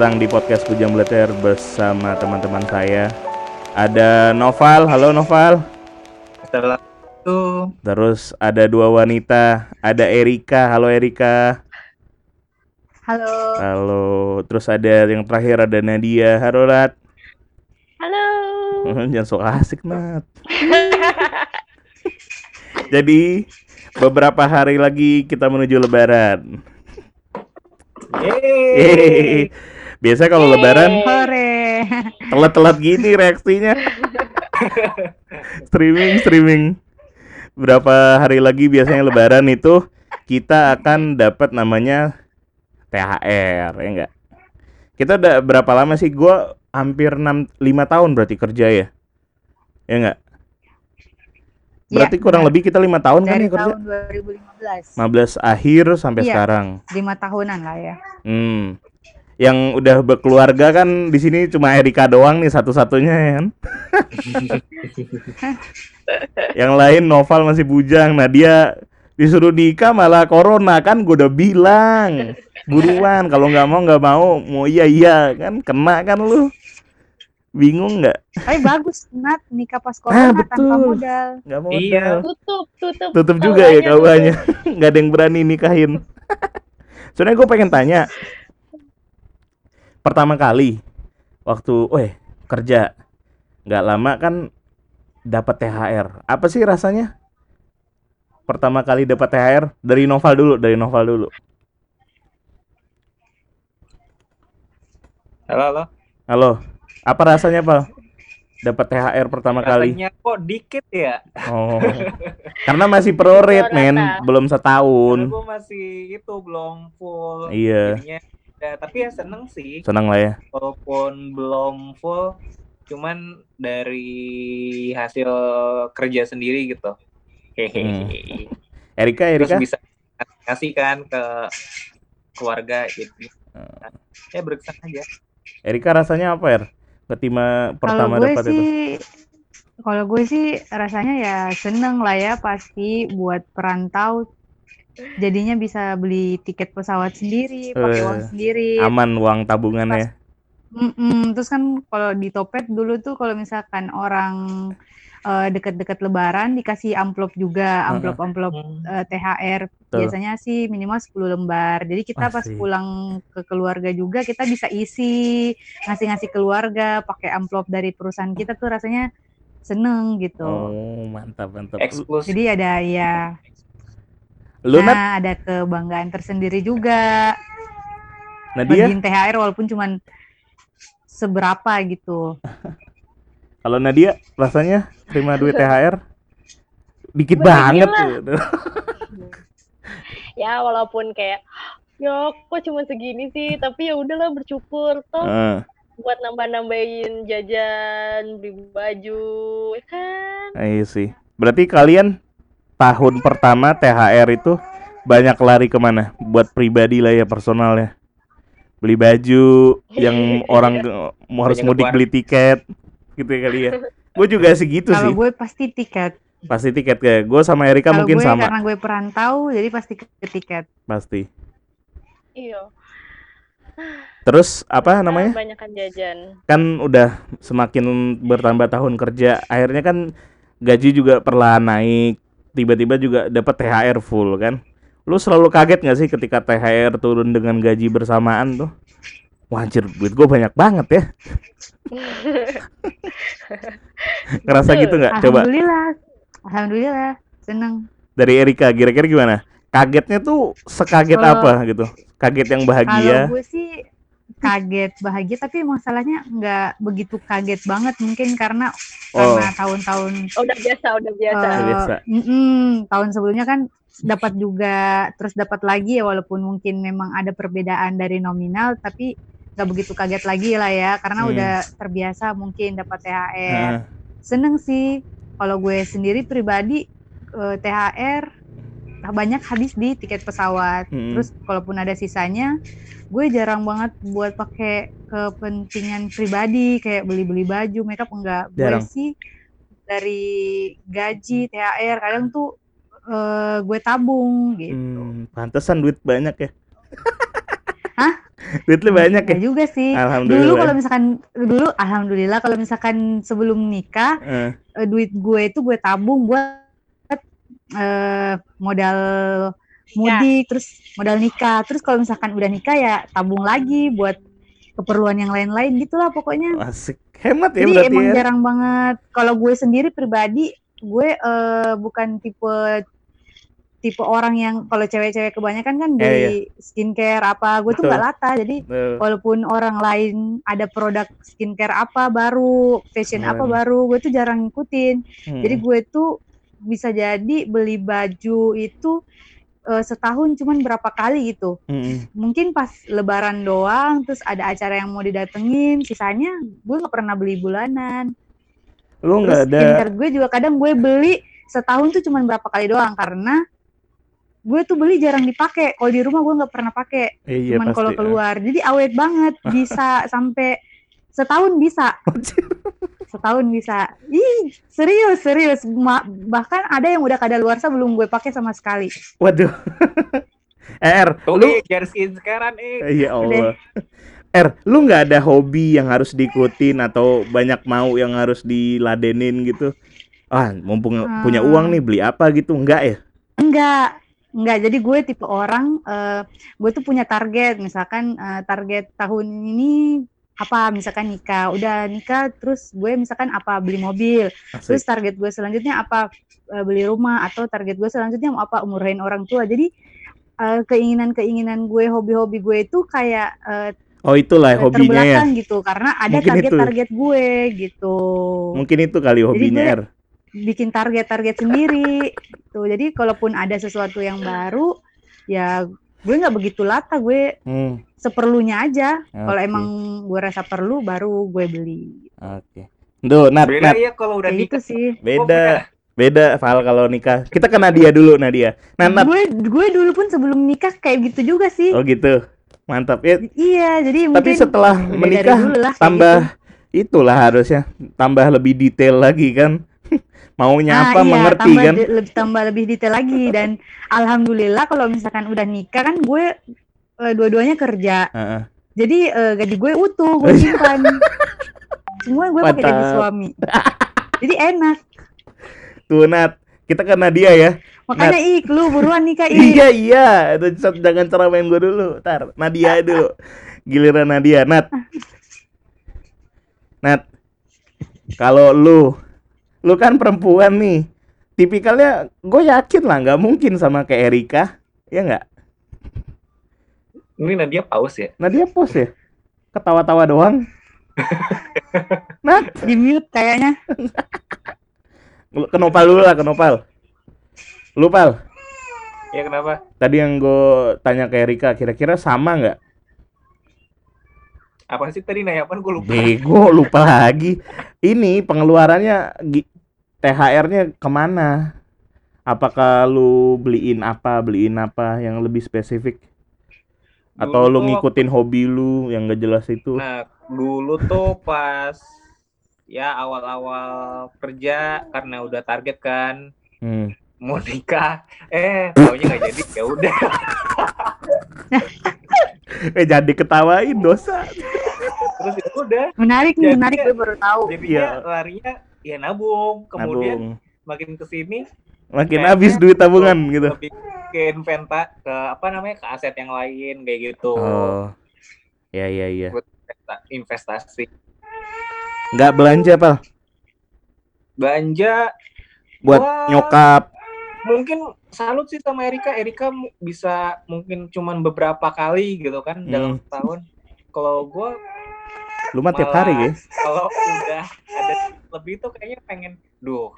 datang di podcast Bujang Bleter bersama teman-teman saya. Ada Noval, halo Noval. Setelah itu Terus ada dua wanita, ada Erika, halo Erika. Halo. Halo. Terus ada yang terakhir ada Nadia, halo Nat. Halo. Jangan sok asik Nat. Jadi beberapa hari lagi kita menuju Lebaran. Yeay. Yeay. Biasa kalau Lebaran telat-telat gini reaksinya. streaming, streaming. Berapa hari lagi biasanya Lebaran itu kita akan dapat namanya THR, ya enggak? Kita udah berapa lama sih? Gua hampir 6 5 tahun berarti kerja ya. Ya enggak? Berarti Iya, kurang benar. lebih kita lima tahun kan Dari ya kerja? tahun 2015. 15 akhir sampai Iya. sekarang. Lima tahunan lah ya. Hmm. Yang udah berkeluarga kan di sini cuma Erika doang nih satu-satunya ya kan. Yang lain Noval masih bujang. Nah, dia disuruh nikah malah corona kan gue udah bilang. Buruan kalau nggak mau nggak mau, mau iya iya kan kena kan lu. Bingung nggak? Tapi bagus Nat nikah pas Ah, corona tanpa betul. modal. Nggak mau. Iya. tutup tutup Tutup juga ya kawannya. Nggak ada yang berani nikahin. Soalnya gue pengen tanya. Pertama kali waktu, weh kerja nggak lama kan dapat THR. Apa sih rasanya? Pertama kali dapat THR dari Noval dulu, dari Noval dulu. Halo, halo. Halo, apa rasanya Pak? Dapat THR pertama kali? Rasanya kok dikit ya? Oh, karena masih pro rate men, belum Karena setahun. gue masih itu belum full. Iya, Jadinya, ya, tapi ya seneng sih. senang lah ya. Walaupun belum full, cuman dari hasil kerja sendiri gitu. Hehehe. Erika, Terus Erika. bisa ngasih kan ke keluarga gitu. Hmm. Ya berkesan aja. Erika rasanya apa ya? Ketima pertama gue dapat itu. sih kalau gue sih rasanya ya seneng lah ya pasti buat perantau jadinya bisa beli tiket pesawat sendiri, pakai Eh, uang sendiri. Aman uang tabungannya. Mm-mm. Terus kan kalau di Topet dulu tuh kalau misalkan orang eh, deket-deket Lebaran dikasih amplop juga, amplop-amplop eh, THR. Betul. Biasanya sih minimal 10 lembar. Jadi kita pas Asik. pulang ke keluarga juga kita bisa isi, ngasih-ngasih keluarga pakai amplop dari perusahaan kita tuh rasanya seneng gitu. Oh, mantap mantap. Eksklusif. Jadi ada ya, Lu Nat, nah ada kebanggaan tersendiri juga. Nadia, Bagiin THR walaupun cuman seberapa gitu. kalau Nadia rasanya terima duit THR dikit banget tuh. ya walaupun kayak ya kok cuma segini sih tapi ya udahlah bersyukur toh Eh, buat nambah-nambahin jajan beli baju ya kan iya sih. Berarti kalian tahun pertama THR itu banyak lari ke mana? Buat pribadi lah ya personal ya. Beli baju yang orang mau harus mudik beli tiket gitu ya kali ya. Gue juga segitu Kalau sih. gue pasti tiket. Pasti tiket kayak gue sama Erika Kalau mungkin gue sama karena gue perantau jadi pasti ke ke tiket. pasti. iya Terus apa namanya? banyakan jajan Kan udah semakin bertambah tahun kerja, akhirnya kan gaji juga perlahan naik. Tiba-tiba juga dapat THR full kan. Lu selalu kaget nggak sih ketika THR turun dengan gaji bersamaan tuh? Wah anjir duit gue banyak banget ya. Ngerasa gitu nggak? Coba Alhamdulillah. Alhamdulillah. Seneng. dari Erika kira-kira gimana? Kagetnya tuh sekaget Kalau- apa gitu? Kaget yang Kalau bahagia. gue sih kaget bahagia tapi masalahnya nggak begitu kaget banget mungkin karena Oh. karena tahun-tahun udah biasa, udah biasa. eh, biasa. mm-mm, tahun sebelumnya kan dapat juga terus dapat lagi ya walaupun mungkin memang ada perbedaan dari nominal tapi nggak begitu kaget lagi lah ya karena Hmm. udah terbiasa mungkin dapat THR Nah, seneng sih kalau gue sendiri pribadi eh, THR banyak habis di tiket pesawat mm, terus kalaupun ada sisanya gue jarang banget buat pakai kepentingan pribadi kayak beli-beli baju makeup enggak Jarang. gue sih dari gaji THR kadang tuh eh, gue tabung gitu hmm, pantesan duit banyak ya. Hah? Duit lu banyak ya? Enggak juga sih dulu Alhamdulillah. kalau misalkan dulu alhamdulillah kalau misalkan sebelum nikah eh, duit gue itu gue tabung buat eh, modal mudik terus modal nikah terus kalau misalkan udah nikah ya tabung lagi buat keperluan yang lain-lain gitulah pokoknya asik. Hemat ya jadi berarti emang ya. jarang banget kalau gue sendiri pribadi gue eh, bukan tipe tipe orang yang kalau cewek-cewek kebanyakan kan Iya, beli skincare apa gue tuh nggak lata jadi walaupun orang lain ada produk skincare apa baru, fashion apa Hmm. baru, gue tuh jarang ngikutin. hmm. Jadi gue tuh bisa jadi beli baju itu eh, setahun cuman berapa kali gitu. Mm-mm. Mungkin pas lebaran doang, terus ada acara yang mau didatengin, sisanya gue nggak pernah beli bulanan. Lu nggak ada skincare gue juga kadang gue beli setahun tuh cuman berapa kali doang karena gue tuh beli jarang dipakai. Kalau di rumah gue nggak pernah pakai Eh, iya cuman kalau keluar jadi awet banget bisa sampai setahun bisa setahun bisa ih serius serius Ma- bahkan ada yang udah kadaluarsa belum gue pakai sama sekali Waduh. Er, Tuh, lu Ik, garis sekarang, Ik. ya Allah. Er, lu nggak ada hobi yang harus diikutin atau banyak mau yang harus diladenin gitu? Ah, mumpung Hmm. punya uang nih beli apa gitu? Enggak ya? enggak enggak jadi gue tipe orang eh, gue tuh punya target. Misalkan eh, target tahun ini apa? Misalkan nikah. Udah nikah terus gue misalkan apa? Beli mobil. Terus Asik. target gue selanjutnya apa? Eh, beli rumah. Atau target gue selanjutnya mau apa? Umurahin orang tua. Jadi eh, keinginan-keinginan gue hobi-hobi gue itu kayak eh, Oh, itulah hobinya ya. gitu. Karena ada target-target gue gitu. Mungkin itu kali hobinya, gue- Er. Bikin target-target sendiri gitu jadi kalaupun ada sesuatu yang baru ya gue nggak begitu lata gue Hmm, seperlunya aja kalau oke. emang gue rasa perlu baru gue beli Oke. Duh, Nat, Beda Nat. ya kalau udah kayak gitu sih Beda. Beda Val kalau nikah. Kita ke Nadia dulu, Nadia. Nah, Nat. gue gue dulu pun sebelum nikah kayak gitu juga sih Oh gitu. Mantap. Ya, iya jadi tapi mungkin setelah menikah lah tambah gitu. itulah harusnya tambah lebih detail lagi kan maunya Ah, apa iya, mengerti tambah kan? lebih tambah lebih detail lagi. Dan alhamdulillah kalau misalkan udah nikah kan gue eh, dua-duanya kerja. Heeh. jadi eh, gaji gue utuh gue simpan. Semua gue pakai gaji suami. Jadi enak. Tuh Nat. Kita ke Nadia ya. Makanya ik lu buruan nikah ik iya iya. Itu jangan ceramain gue dulu. Tar Nadia dulu. Giliran Nadia. Nat. Nat. Kalau lu lu kan perempuan nih. Tipikalnya gue yakin lah nggak mungkin sama kayak Erika. Ya nggak? Ini Nadia paus ya. Nadia pos ya? Ketawa-tawa doang. Nat di mute kayaknya. Ke Nopal dulu lah ke Nopal. Lu pal? Ya kenapa? tadi yang gue tanya ke Erika kira-kira sama nggak Apa sih tadi nanya apa? Gue lupa. bego lupa lagi ini pengeluarannya THR-nya ke mana apakah lu beliin apa beliin apa yang lebih spesifik atau Dulu lu tuh- ngikutin hobi lu yang gak jelas itu Nah, dulu tuh pas ya awal-awal kerja karena udah target kan hmm. Mau nikah? Eh taunya nggak jadi ya udah. Eh jadi ketawain dosa. Terus ya udah. Menarik nih Jadi- menarik gue baru tahu. jadinya Iya. larinya ya nabung. Kemudian nabung. makin ke sini makin habis duit tabungan gitu. lebih ke inventa ke apa namanya ke aset yang lain kayak gitu. Oh. Ya ya iya. buat investa- investasi. Nggak belanja pal? Belanja. Buat Wah. nyokap. Mungkin salut sih sama Erika. Erika bisa mungkin cuman beberapa kali gitu kan dalam setahun. Kalau gua Lu mah tiap hari guys. kalau udah ada lebih tuh kayaknya pengen, duh,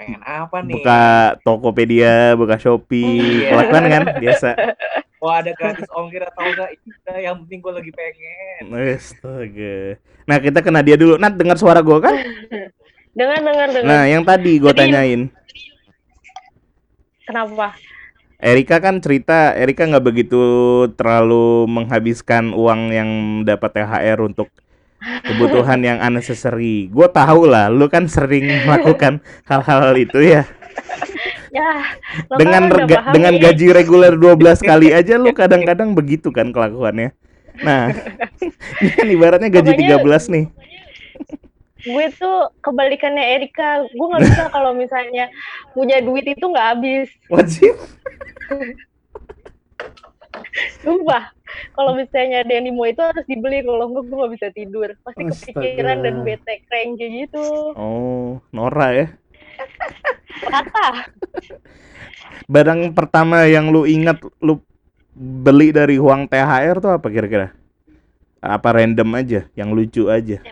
pengen apa nih? Buka Tokopedia, buka Shopee, Iya. kelakuan kan biasa. Wah ada gratis ongkir atau enggak? Iya, yang penting gue lagi pengen. Astaga. Nah kita kena dia dulu. Nat dengar suara gue kan? Dengar dengar dengar. Nah yang tadi gue tanyain. Kenapa? Erika kan cerita, Erika nggak begitu terlalu menghabiskan uang yang dapat THR untuk kebutuhan yang unnecessary. Gue tahu lah, lu kan sering melakukan hal-hal itu ya. Ya, Dengan kan rega- dengan gaji reguler 12 kali aja lu kadang-kadang begitu kan kelakuannya. Nah, ini kan ibaratnya gaji Pokoknya- 13 nih. Gue tuh kebalikannya Erika gue nggak bisa kalau misalnya punya duit itu nggak habis Wajib. sumpah kalau misalnya ada yang mau itu harus dibeli kalau enggak gue nggak bisa tidur pasti Astaga. kepikiran dan bete crank kayak gitu Oh, Nora ya. kata Barang pertama yang lu ingat lu beli dari uang THR tuh apa kira-kira? Apa random aja, yang lucu aja?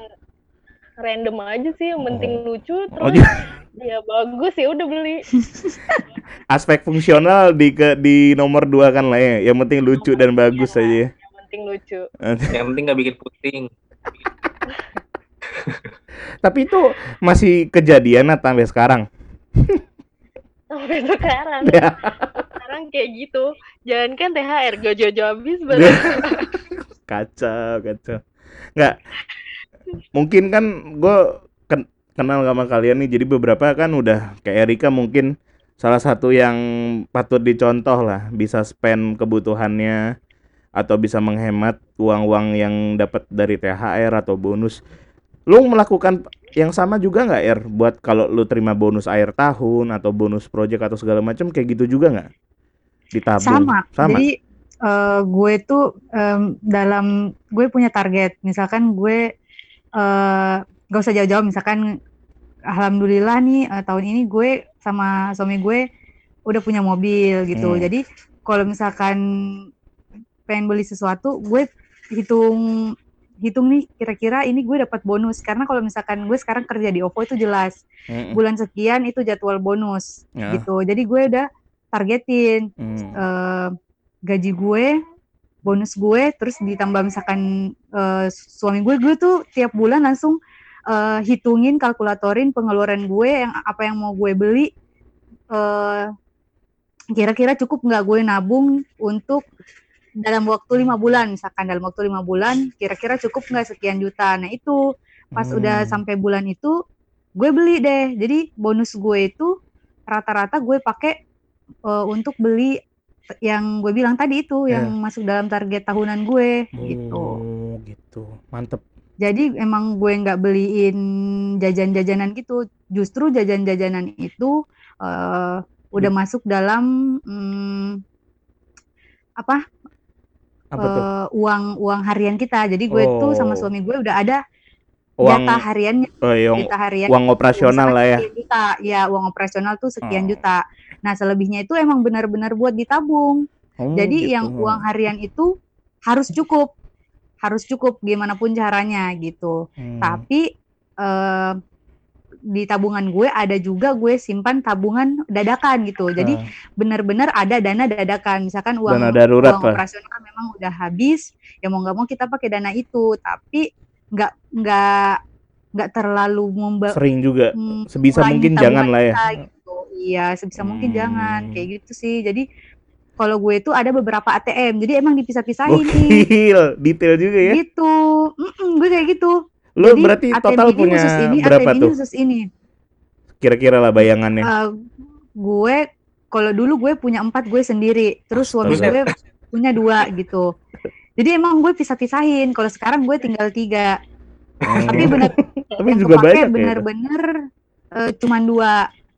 Random aja sih yang penting lucu Oh, terus ya bagus ya udah beli aspek fungsional di ke di nomor dua kan lah ya. Yang penting lucu dan bagus aja. ya. yang penting lucu Yang penting nggak bikin pusing. Tapi itu masih kejadian nah, sampai sekarang. sampai sekarang Ya. sekarang kayak gitu jangan kan THR jauh habis baru kacau, kacau. Nggak. Mungkin kan gue kenal sama kalian nih. Jadi beberapa kan udah kayak Erika mungkin salah satu yang patut dicontoh lah. Bisa spend kebutuhannya atau bisa menghemat uang-uang yang dapat dari THR atau bonus. Lu melakukan yang sama juga nggak Er? Buat kalau lu terima bonus akhir tahun atau bonus project atau segala macam kayak gitu juga nggak? Ditabung. sama. Jadi eh, gue tuh em, dalam gue punya target. Misalkan gue eh gak usah jauh-jauh. Misalkan alhamdulillah nih eh, tahun ini gue sama suami gue udah punya mobil gitu. Hmm. Jadi kalau misalkan pengen beli sesuatu, gue hitung hitung nih kira-kira ini gue dapat bonus karena kalau misalkan gue sekarang kerja di OVO itu jelas Mm-mm. bulan sekian itu jadwal bonus Ya. gitu jadi gue udah targetin Hmm. eh, gaji gue, bonus gue, terus ditambah misalkan eh, suami gue, gue tuh tiap bulan langsung eh, hitungin, kalkulatorin pengeluaran gue yang apa yang mau gue beli, eh, kira-kira cukup nggak gue nabung untuk dalam waktu lima bulan, misalkan dalam waktu lima bulan, kira-kira cukup nggak sekian juta. Nah itu pas udah Hmm. sampai bulan itu, gue beli deh. Jadi bonus gue itu rata-rata gue pakai eh, untuk beli yang gue bilang tadi itu Ya. yang masuk dalam target tahunan gue gitu. Oh, gitu. Mantep. Jadi emang gue nggak beliin jajan-jajanan gitu. Justru jajan-jajanan itu eh, udah masuk dalam hmm, apa Apa tuh? eh, uang uang harian kita. Jadi gue tuh sama Oh. suami gue udah ada Uang jatah hariannya, oh, yang jatah harian uang operasional lah ya. juta, ya uang operasional tuh sekian Oh. juta. Nah selebihnya itu emang benar-benar buat ditabung. Oh, Jadi gitu. yang uang harian itu harus cukup, harus cukup gimana pun caranya gitu. Hmm. Tapi eh, di tabungan gue ada juga gue simpan tabungan dadakan gitu. Jadi Ah, benar-benar ada dana dadakan. Misalkan uang dana darurat uang operasional memang udah habis, ya mau nggak mau kita pakai dana itu. Tapi nggak nggak nggak terlalu memba Sering juga. mm, Sebisa mungkin jangan lah ya. kita gitu. Iya, sebisa mungkin Hmm. jangan kayak gitu sih. Jadi kalau gue itu ada beberapa ATM, jadi emang dipisah-pisahin nih. Gokil, detail juga ya. Gitu, Mm-mm, gue kayak gitu. Lu Jadi berarti ATM total ini punya khusus ini, berapa ATM ini tuh? khusus ini. Kira-kira lah bayangannya. Eh, gue kalau dulu gue punya empat gue sendiri, terus suami Astaga. gue punya dua gitu. Jadi emang gue pisah-pisahin. Kalau sekarang gue tinggal tiga, Hmm. tapi bener Tapi yang juga banyak ya bener-bener eh, cuman dua.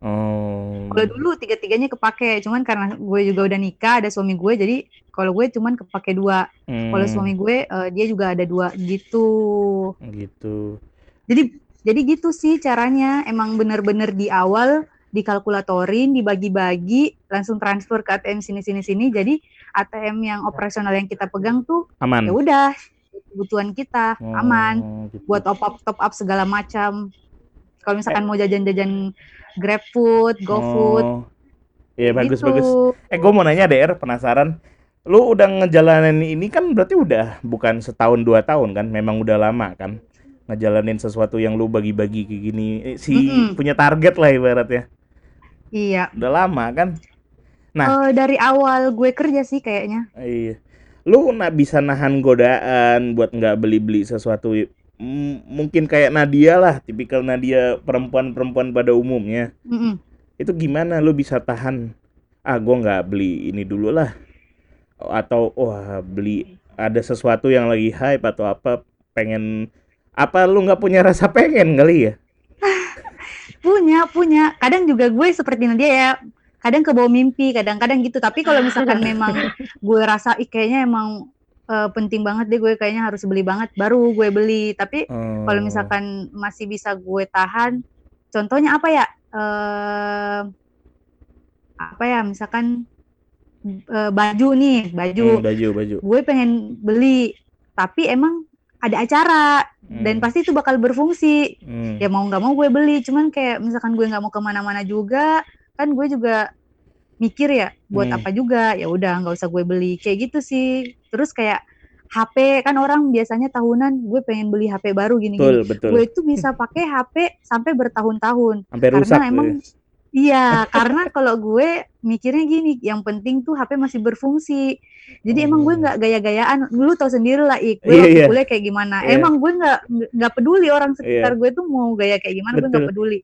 Oh. Kalau dulu tiga-tiganya kepake, cuman karena gue juga udah nikah, ada suami gue, jadi Kalau gue cuman kepake dua. Kalau Hmm, suami gue eh, dia juga ada dua gitu. gitu. Jadi jadi gitu sih caranya. Emang bener-bener di awal dikalkulatorin, dibagi-bagi, langsung transfer ke ATM sini sini sini. Jadi ATM yang operasional yang kita pegang tuh Aman. ya udah kebutuhan kita aman Oh, gitu. buat top up top up segala macam. Kalau misalkan mau jajan-jajan GrabFood, GoFood, Oh. Iya bagus gitu. bagus. Eh gue mau nanya DR penasaran. Lu udah ngejalanin ini kan berarti udah bukan setahun dua tahun kan? Memang udah lama kan? Ngejalanin sesuatu yang lu bagi-bagi kayak gini. Eh, si Mm-mm. punya target lah ibaratnya. Iya. Udah lama kan? Nah. Eh, dari awal gue kerja sih kayaknya. Iya. Lu nak bisa nahan godaan buat nggak beli-beli sesuatu mungkin kayak Nadia lah, tipikal Nadia perempuan-perempuan pada umumnya. Mm-mm. Itu gimana lu bisa tahan? Ah, gua nggak beli ini dulu lah. Atau wah beli ada sesuatu yang lagi hype atau apa pengen apa lu nggak punya rasa pengen kali ya? Punya, punya. Kadang juga gue seperti Nadia ya. Kadang ke bawah mimpi, kadang-kadang gitu. Tapi kalau misalkan memang gue rasa ih kayaknya emang eh, penting banget deh gue kayaknya harus beli banget baru gue beli. Tapi kalau Oh. misalkan masih bisa gue tahan, contohnya apa ya? Eh apa ya? Misalkan eh, baju nih, baju. Hmm, baju baju. Gue pengen beli, tapi emang ada acara dan Hmm, pasti itu bakal berfungsi. hmm. Ya mau nggak mau gue beli, cuman kayak misalkan gue nggak mau ke mana-mana juga, kan gue juga mikir ya buat Hmm. apa juga. Ya udah nggak usah gue beli kayak gitu sih. Terus kayak HP kan orang biasanya tahunan gue pengen beli HP baru gini-gini. Betul betul. Gue itu bisa pakai HP sampai bertahun-tahun. Sampai Karena rusak. emang ya. iya, karena kalau gue mikirnya gini, yang penting tuh HP masih berfungsi. Jadi emang gue Oh. nggak gaya-gayaan. Lu tau sendiri lah, Ik. Gue Iya, waktu iya. kuliah kayak gimana. Iya. Emang gue nggak nggak peduli orang sekitar Iya. gue tuh mau gaya kayak gimana, gue nggak Betul. peduli.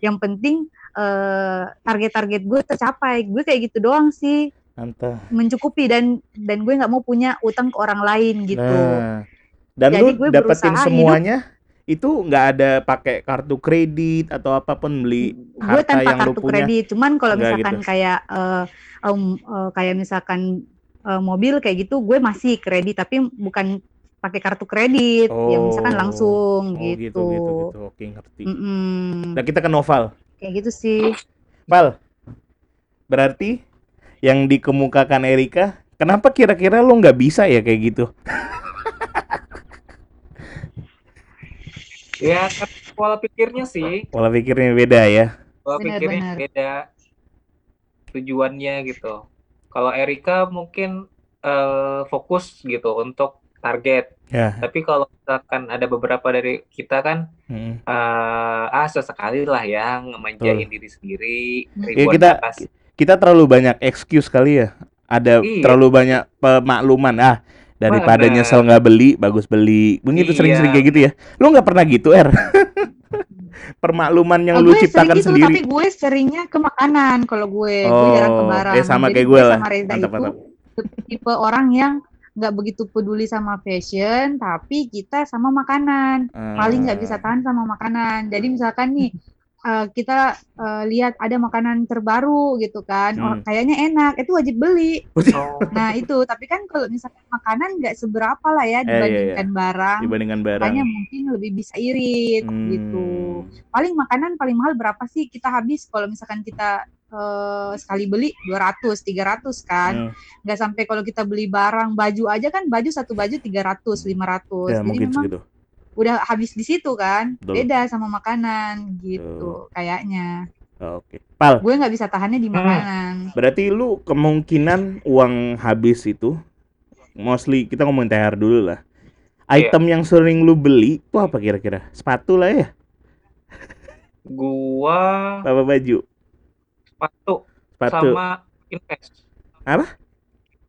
Yang penting eh, target-target gue tercapai. Gue kayak gitu doang sih, Mantap. mencukupi dan dan gue nggak mau punya utang ke orang lain gitu. Nah, dan Jadi lu gue dapetin semuanya itu nggak ada pakai kartu kredit atau apa pun beli gue harta tanpa yang lu kartu punya. kredit cuman kalau misalkan gitu. kayak eh, em, eh, kayak misalkan eh, mobil kayak gitu gue masih kredit tapi bukan pakai kartu kredit yang misalkan Oh. langsung Oh gitu gitu, gitu gitu. Oke ngerti. Mm-mm. Nah kita ke Noval. Kayak gitu sih Val. Berarti yang dikemukakan Erika, kenapa kira-kira lu nggak bisa ya kayak gitu? Ya kan pola pikirnya sih, Pola pikirnya beda ya. pola Benar, pikirnya benar. beda tujuannya gitu. Kalau Erika mungkin eh, fokus gitu untuk target. Ya. Tapi kalau misalkan ada beberapa dari kita kan Mm. eh ah sesekali lah ya ngemanjain diri sendiri, Hmm. Ya, kita- atas. Kita terlalu banyak excuse kali ya. Ada Iya. terlalu banyak pemakluman. Ah, daripada Benar. nyesel nggak beli, bagus beli. Begitu Iya. sering-sering kayak gitu ya. Lu nggak pernah gitu, Er? Permakluman yang Oh, lu gue sering ciptakan gitu sendiri. tapi gue seringnya ke makanan kalau gue gue jarang ke Oh, barang eh, sama Jadi kayak gue lah. sama Reza Mantap, itu mantap. tipe orang yang nggak begitu peduli sama fashion tapi kita sama makanan paling nggak bisa Ah. tahan sama makanan. Jadi misalkan nih eh, kita eh, lihat ada makanan terbaru gitu kan, oh, Hmm. kayaknya enak, itu wajib beli. Oh, Nah itu, tapi kan kalau misalkan makanan nggak seberapa lah Eh, iya, ya iya. dibandingkan barang, dibandingkan barang. makanya mungkin lebih bisa irit gitu. Hmm. Paling makanan paling mahal berapa sih kita habis kalau misalkan kita eh, sekali beli 200, 300 kan? Hmm. Nggak sampai kalau kita beli barang baju aja kan baju satu baju 300, 500. Ya Jadi mungkin memang segitu. udah habis di situ kan Betul. beda sama makanan gitu kayaknya Oh, Oke. Pal, gue nggak bisa tahannya di Hmm. makanan berarti lu kemungkinan uang habis itu mostly kita ngomongin THR dulu lah. Iya. Item yang sering lu beli itu apa kira-kira? Sepatu lah ya? gua Apa baju? Sepatu Sepatu sama invest. Apa?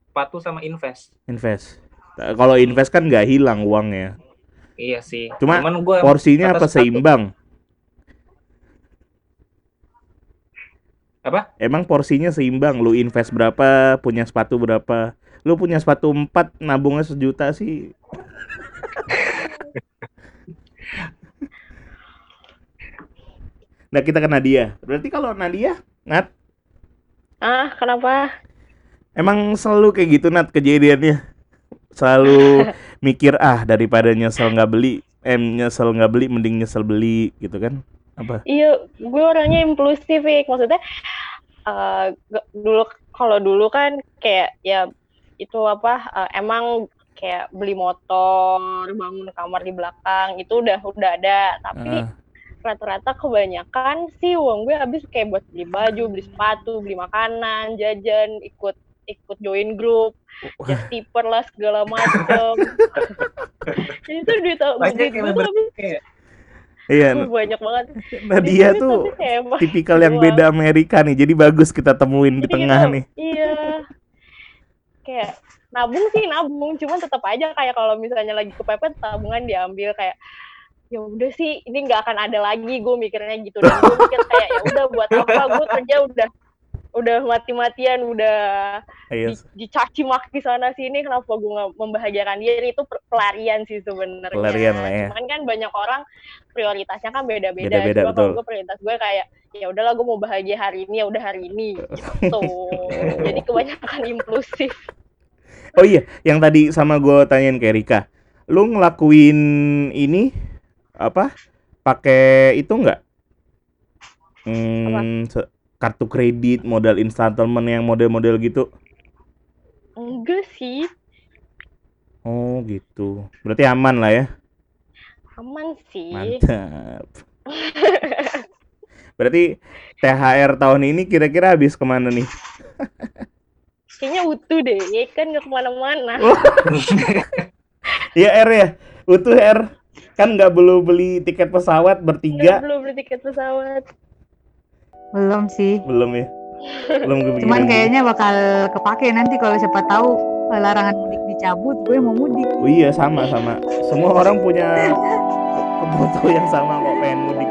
Sepatu sama invest. invest. Kalau invest kan nggak hilang uangnya. Iya sih. Cuma Cuman gua Porsinya apa sepatu. seimbang? Apa? Emang porsinya seimbang? Lu invest berapa, punya sepatu berapa? Lu punya sepatu 4, nabungnya sejuta sih. Nah kita ke Nadia. Berarti kalau Nadia, Nat, Ah, kenapa? Emang selalu kayak gitu Nat kejadiannya. Selalu mikir ah daripada nyesel nggak beli, eh nyesel nggak beli mending nyesel beli gitu kan? Apa? Iya, gue orangnya impulsif. Maksudnya, eh, g- dulu kalau dulu kan kayak ya itu apa? eh, emang kayak beli motor, bangun kamar di belakang itu udah udah ada. Tapi Ah, rata-rata kebanyakan sih uang gue habis kayak buat beli baju, beli sepatu, beli makanan, jajan, ikut ikut join grup, just tipper lah segala macem. Jadi tuh duit, Banyak duit yang gue tuh habis Kayak iya, uh, banyak banget. Nadia gue tuh tipikal yang beda Amerika nih. Jadi bagus kita temuin di Jadi tengah gitu, nih. Iya. Kayak nabung sih nabung, cuman tetap aja kayak kalau misalnya lagi kepepet tabungan diambil kayak ya udah sih ini nggak akan ada lagi gue mikirnya gitu. Dan gue mikir kayak ya udah buat apa? Gue kerja udah udah mati-matian udah Iya. di- dicaci maki sana sini kenapa gue nggak membahagiakan dia? Itu pelarian sih sebenarnya. Pelarian lah ya. cuman kan banyak orang prioritasnya kan beda-beda. Beda-beda, Cuma kalau betul. gue prioritas gue kayak ya udahlah gue mau bahagia hari ini ya udah hari ini gitu. Jadi kebanyakan impulsif. Oh iya, yang tadi sama gue tanyain ke Erika, lu ngelakuin ini apa? Pakai itu nggak? Hmm, kartu kredit, modal installment yang model-model gitu. enggak sih Oh gitu. Berarti aman lah ya. aman sih Mantap. Berarti THR tahun ini kira-kira habis ke mana nih? kayaknya utuh deh ya kan nggak ke mana-mana Ya R ya, utuh R. Kan nggak perlu beli tiket pesawat bertiga, belum beli tiket pesawat Belum sih. belum ya? Belum kepikiran. Cuman kayaknya bakal kepake nanti kalau siapa tahu eh, larangan mudik dicabut, gue mau mudik. Oh iya sama sama. Semua orang punya kebutuhan yang sama kok pengen mudik.